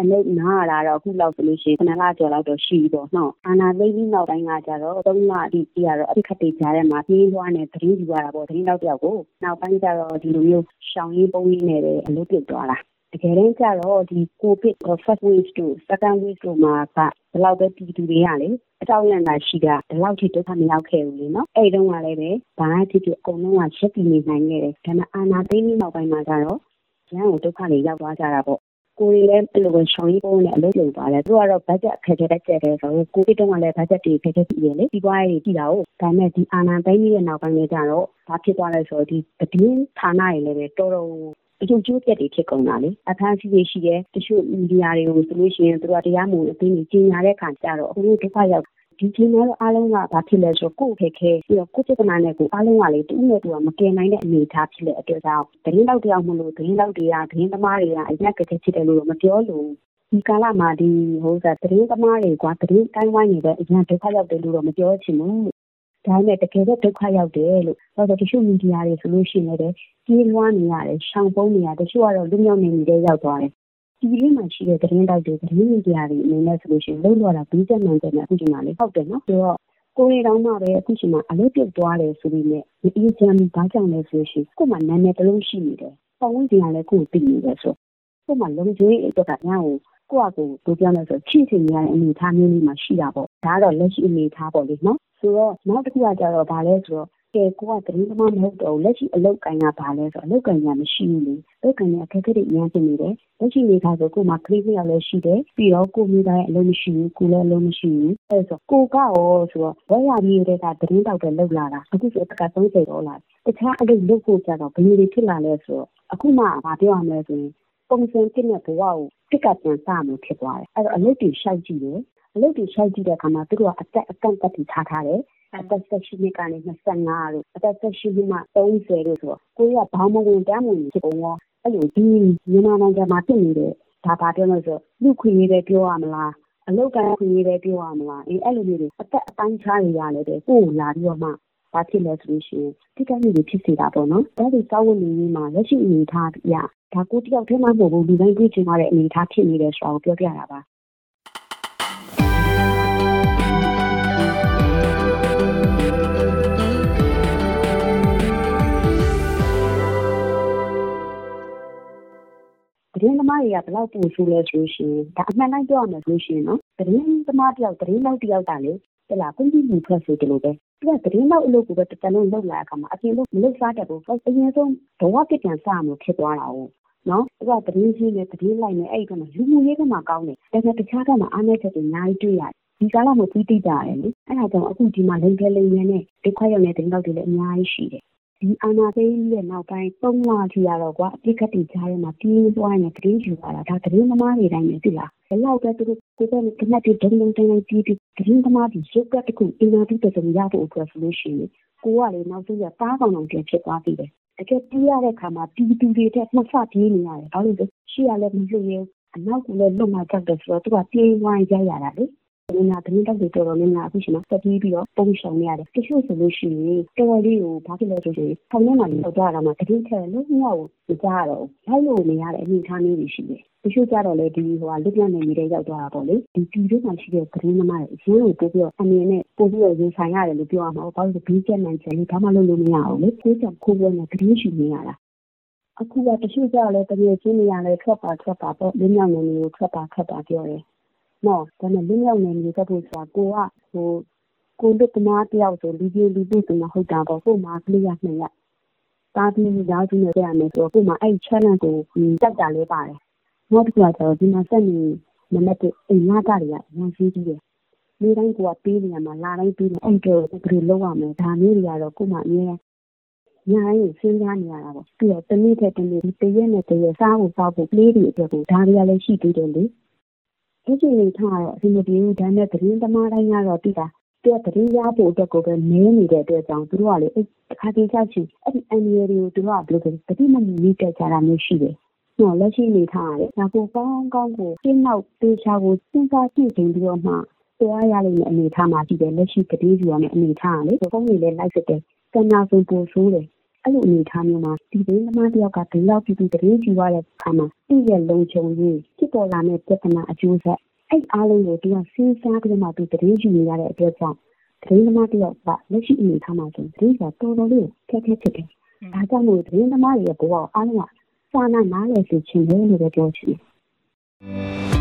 အလုပ်နားရတာတော့အခုလောက်ဆိုလို့ရှိရင်ခုနလကျော်လောက်တော့ရှိပြီပေါ့နော်အာနာသိပြီးနောက်ပိုင်းကကြတော့၃လအထိကြီးရတော့အခက်တွေကြားထဲမှာပြင်းသွားနေသတင်းယူရတာပေါ့သတင်းတော့တယောက်ကိုနောက်ပိုင်းကျတော့ဒီလိုမျိုးရှောင်းရင်းပုံရင်းနဲ့ပဲအလုပ်ပြုတ်သွားတာတကယ်တမ်းကျတော့ဒီ covid first wave တို့ second wave တို့မှာကဘယ်လောက်ပဲပြည်သူတွေကလေအကြောင်းရန်တာရှိတာဒီလောက်ထိဒုက္ခမရောက်ခဲ့ဘူးလေနော်အဲ့ဒီတုန်းကလည်းပဲဘာဖြစ်ဖြစ်အကုန်လုံးကရက်ပြီးနေနိုင်ခဲ့တယ်ဒါပေမဲ့အာနာသိပြီးနောက်ပိုင်းမှာကျတော့ရန်ကိုဒုက္ခတွေရောက်သွားကြတာပေါ့ ကိုယ်လည်းအဲ့လိုပဲရှောင်းရေးပုံနဲ့အလုပ်လုပ်သွားတယ်သူကတော့ budget အခက်အခဲတက်ကြတယ်ဆိုတော့ကိုဗစ်တုန်းကလည်း budget တွေအခက်အခဲရှိတယ်လေဒီပွားရေးကြည့်တာဟုတ်ဒါပေမဲ့ဒီအာနာသိပြီးတဲ့နောက်ပိုင်းကျတော့ဘာဖြစ်သွားလဲဆိုတော့ဒီသတင်းဌာနတွေလည်းပဲတော်တော်အကျိုးကျိုးပြက်တွေဖြစ်ကုန်တာလေအခန်းစီးတွေရှိတယ်တချို့မီဒီယာတွေကိုဆိုလို့ရှိရင်သူတို့တရားမဝင်အသိနေကြီးညာတဲ့ခါကျတော့အခုဒုက္ခရောက် ဒီချိန်မှာတော့အားလုံးကဘာဖြစ်လဲဆိုတော့ကိုယ့်ခက်ခဲပြီးတော့ကိုယ့်စိတ်ကနာနဲ့ကိုအားလုံးကလေတူးနဲ့တူကမကယ်နိုင်တဲ့အနေအထားဖြစ်တဲ့အတွက်ကြောင့်သတင်းတော့တယောက်မလို့သတင်းတော့တွေကသတင်းသမားတွေကအရင်ကတည်းကဖြစ်တယ်လို့မပြောလို့ဒီကာလမှာဒီဟိုစားသတင်းသမားတွေကသတင်းတိုင်းဝိုင်းနေတဲ့အရင်ဒုက္ခရောက်တယ်လို့တော့မပြောချင်ဘူးဒါပေမဲ့တကယ်တော့ဒုက္ခရောက်တယ်လို့ဆိုတော့တချို့မီဒီယာတွေဆိုလို့ရှိရင်လည်းကြီးလွှားနေရတယ်ရှောင်ပုံးနေရတချို့ကတော့လူမျိုးနေနေတဲ့ရောက်သွားတယ် ဒီလေးမှာရှိတဲ့သတင်းတောက်တွေသတင်းမီဒီယာတွေအနေနဲ့ဆိုလို့ရှိရင်လုံးလောတာဘီးချက်မှန်တယ်နဲ့အခုချိန်မှာလေဟုတ်တယ်နော်ဆိုတော့ကိုရီတောင်မှပဲအခုချိန်မှာအလုပ်ပြုတ်သွားတယ်ဆိုပြီးမြဲဒီအေးချမ်းဘာကြောင့်လဲဆိုရှင်ကို့မှာနာမည်တစ်လုံးရှိနေတယ်ပတ်ဝန်းကျင်ကလည်းကို့ကိုသိနေတယ်ဆိုကို့မှာလုံခြုံရေးအတွက်ကညာကိုကိုယ့်အကူတို့ပြောလို့ဆိုချစ်ချင်ရတဲ့အနေအထားမျိုးလေးမှာရှိတာပေါ့ဒါကတော့လက်ရှိအနေအထားပေါ့လေနော်ဆိုတော့နောက်တစ်ခုကကြတော့ဗာလဲဆိုတော့ ကဲကိုကသတင်းသမားမဟုတ်တော့လက်ရှိအလုတ်ကင်ကဘာလဲဆိုတော့အလုတ်ကင်ကမရှိဘူးလေအလုတ်ကင်ကအခက်အခဲတွေအများကြီးနေတယ်လက်ရှိနေခါဆိုကိုမှကလေးနှစ်ယောက်လည်းရှိတယ်ပြီးတော့ကိုမိသားရဲ့အလုပ်မရှိဘူးကိုလည်းအလုပ်မရှိဘူးအဲဆိုကိုကရောဆိုတော့ဝက်ရမျိုးတွေကသတင်းတောက်တဲ့လောက်လာတာအခုဆိုတက30တော့လာတခြားအလုပ်လုပ်ဖို့ကြတော့ဘယ်လိုဖြစ်လာလဲဆိုတော့အခုမှဗာပြောရမယ်ဆိုရင်ပုံစံဖြစ်တဲ့ဘဝကိုပြစ်ကပြန်စမှုဖြစ်သွားတယ်အဲ့တော့အလုပ်တွေရှောက်ကြည့်တယ် အလုပ်တွေရှောက်ကြည့်တဲ့အခါမှာသူတို့ကအသက်အကန့်အသတ်တွေထားထားတယ်အသက်၁၈နှစ်ကနေ၂၅တို့အသက်၁၈နှစ်မှ၃၀တို့ဆိုတော့ကိုယ်ကဘာမဝင်တမ်းမဝင်ဖြစ်ကုန်ရောအဲ့လိုဒီမြန်မာနိုင်ငံမှာဖြစ်နေတဲ့ဒါဘာပြောလို့ဆိုလူခွေရေးပဲပြောရမလားအလုတ်ကန်ခွေရေးပဲပြောရမလားအေးအဲ့လိုမျိုးတွေအသက်အပိုင်းခြားတွေရလဲတဲ့ကိုယ်လာပြီးတော့မှဘာဖြစ်လဲဆိုလို့ရှိရင်တိကျမှုတွေဖြစ်စေတာပေါ့နော်ဒါတွေစောက်ဝင်နေမှာလက်ရှိအနေအထားပြဒါကိုတယောက်တည်းမှမဟုတ်ဘူးလူတိုင်းတွေ့ချင်ရတဲ့အနေအထားဖြစ်နေတယ်ဆိုတာကိုပြောပြတာပါ တင်းသမားတွေကဘယ်လောက်ပိုဆိုးလဲဆိုလို့ရှိရင်ဒါအမှန်တိုင်းပြောရမယ်ဆိုလို့ရှိရင်နော်သတင်းသမားတယောက်သတင်းလောက်တယောက်ကလေဟလာကွန်ပျူတာဖွဲ့ဆိုတယ်လို့ပဲသူကသတင်းလောက်အလုပ်ကိုပဲတတလုံးလောက်လာအခါမှာအပြင်လို့မလုပ်စားတတ်ဘူးအရင်ဆုံးဘဝပြပြန်စမှုဖြစ်သွားတာ哦နော်သူကသတင်းကြီးနဲ့သတင်းလိုက်နဲ့အဲ့ဒီကမှလူမှုရေးကမှကောင်းတယ်ဒါပေမဲ့တခြားကမှအားနည်းချက်တွေအများကြီးတွေ့ရတယ်ဒီကာလမှာပြီးတိကြရတယ်လေအဲ့ဒါကြောင့်အခုဒီမှာလိမ်ခဲလိမ်ခဲနဲ့ဒုက္ခရောက်နေတဲ့တောက်တွေလည်းအများကြီးရှိတယ် ဒီအာနာသိန်းရဲ့နောက်ပိုင်း၃လထိရတော့ကွာအပြစ်ကတိကြားထဲမှာပြင်းသွားနေသတင်းယူလာတာဒါသတင်းသမားတွေတိုင်းနေသိလားဘယ်လောက်ပဲသူတို့ကိုယ်ကလည်းခဏတည်းဒုံဒုံတိုင်းပြီးပြီးသတင်းသမားတွေရုပ်ကတခုအင်တာဗျူးတစ်စုံရဖို့အတွက်ဆိုလို့ရှိရင်ကိုကလေနောက်ဆုံးရတားကောင်အောင်ပြန်ဖြစ်သွားပြီလေတကယ်ပြေးရတဲ့ခါမှာတီးတူတွေတဲ့နှစ်ဆပြေးနေရတယ်ဘာလို့လဲရှိရလဲမလို့ရအနောက်ကလည်းလွတ်မှကြောက်တယ်ဆိုတော့သူကပြေးဝိုင်းကြရတာလေ ဒီမှာသတင်းတောက်တွေတော်တော်များများအခုချိန်မှာတက်ပြီးပြီးတော့ပုံရှောင်နေရတယ်တချို့ဆိုလို့ရှိရင်တော်တော်လေးကိုဘာဖြစ်လဲဆိုရင်ထောင်ထဲမှာလောက်ကြတာမှသတင်းထက်လုံးဝကိုကြားရတော့လိုက်လို့နေရတဲ့အနေအထားမျိုးတွေရှိတယ်တချို့ကြတော့လေဒီဟိုဟာလွတ်လပ်နေနေတဲ့ရောက်သွားတာပေါ့လေဒီပြည်တွင်းမှာရှိတဲ့သတင်းသမားတွေအရင်ကပို့ပြီးတော့အမြင်နဲ့ပို့ပြီးတော့ရင်ဆိုင်ရတယ်လို့ပြောရမှာပေါ့ဘာလို့ဘီးကျက်နိုင်ချင်လို့ဘာမှလုပ်လို့မရအောင်လေကိုယ်ကြောင့်ခိုးပွဲနဲ့သတင်းရှိနေရတာအခုကတချို့ကြလည်းတကယ်ချင်းနေရလဲထွက်ပါထွက်ပါပေါ့လင်းမြောင်နေမျိုးထွက်ပါခတ်ပါပြောတယ် နော်ဒါနဲ့လင်းမြောင်နေမျိုးကဖို့ဆိုတာကိုကဟိုကိုလူသမားတယောက်ဆိုလူကြီးလူကြီးဆိုမှဟုတ်တာပေါ့ကို့မှာကလေးရနှစ်ရက်တားပြီးရောက်ကြည့်နေကြရမယ်ဆိုတော့ကို့မှာအဲ့ challenge ကိုတက်တာလေးပါတယ်နောက်တစ်ခုကကျတော့ဒီမှာဆက်နေနံပါတ်1အိမ်ငါးကတွေကရန်စီးပြီးတယ်နေ့တိုင်းကိုကပေးနေရမှာလာတိုင်းပေးနေအဲ့တော့ဘယ်လိုလုပ်ရမလဲဒါမျိုးတွေကတော့ကို့မှာအများညာရင်စဉ်းစားနေရတာပေါ့ပြီးတော့တနေ့ထက်တနေ့ဒီတရက်နဲ့တရက်စားဖို့စားဖို့ကလေးတွေအတွက်ကိုဒါတွေကလည်းရှိသေးတယ်လေ ဒီချိန်လေးထားတော့အစီအပြေဘူးဒါနဲ့သတင်းသမားတိုင်းကတော့တိတာသူကသတင်းရဖို့အတွက်ကိုပဲနဲနေတဲ့အတွက်ကြောင့်သူတို့ကလေအဲ့အခါတည်းချချင်အဲ့ဒီအန်ရီတွေကိုသူတို့ကဘယ်လိုလဲတတိမမီမိတက်ကြတာမျိုးရှိတယ်နော်လက်ရှိနေထားရတယ်ဒါကိုကောင်းကောင်းကိုရှင်းနောက်တေချာကိုစဉ်းစားကြည့်ခြင်းပြီးတော့မှသွားရလိမ့်မယ်အနေထားမှာရှိတယ်လက်ရှိကတိယူရမယ့်အနေထားကလေဘုံတွေလည်းလိုက်စစ်တယ်ကံနာဆုံးပို့ဆိုးတယ် အဲ့လိုအနေထားမျိုးမှာဒီသတင်းသမားတယောက်ကဒီလောက်ပြည်သူသတင်းကြည့်ရတဲ့အခါမှာသူ့ရဲ့လုံခြုံရေးဖြစ်ပေါ်လာတဲ့ပြဿနာအကျိုးဆက်အဲ့အားလုံးကိုသူကစဉ်းစားပြီးမှသူသတင်းယူနေရတဲ့အတွက်ကြောင့်သတင်းသမားတယောက်ကလက်ရှိအနေထားမှာဆိုသတင်းကတော်တော်လေးခက်ခဲဖြစ်တယ်။ဒါကြောင့်မို့သတင်းသမားတွေရဲ့ဘဝအားလုံးကစာနာနားလည်စေချင်တယ်လို့ပဲပြောချင်တယ်။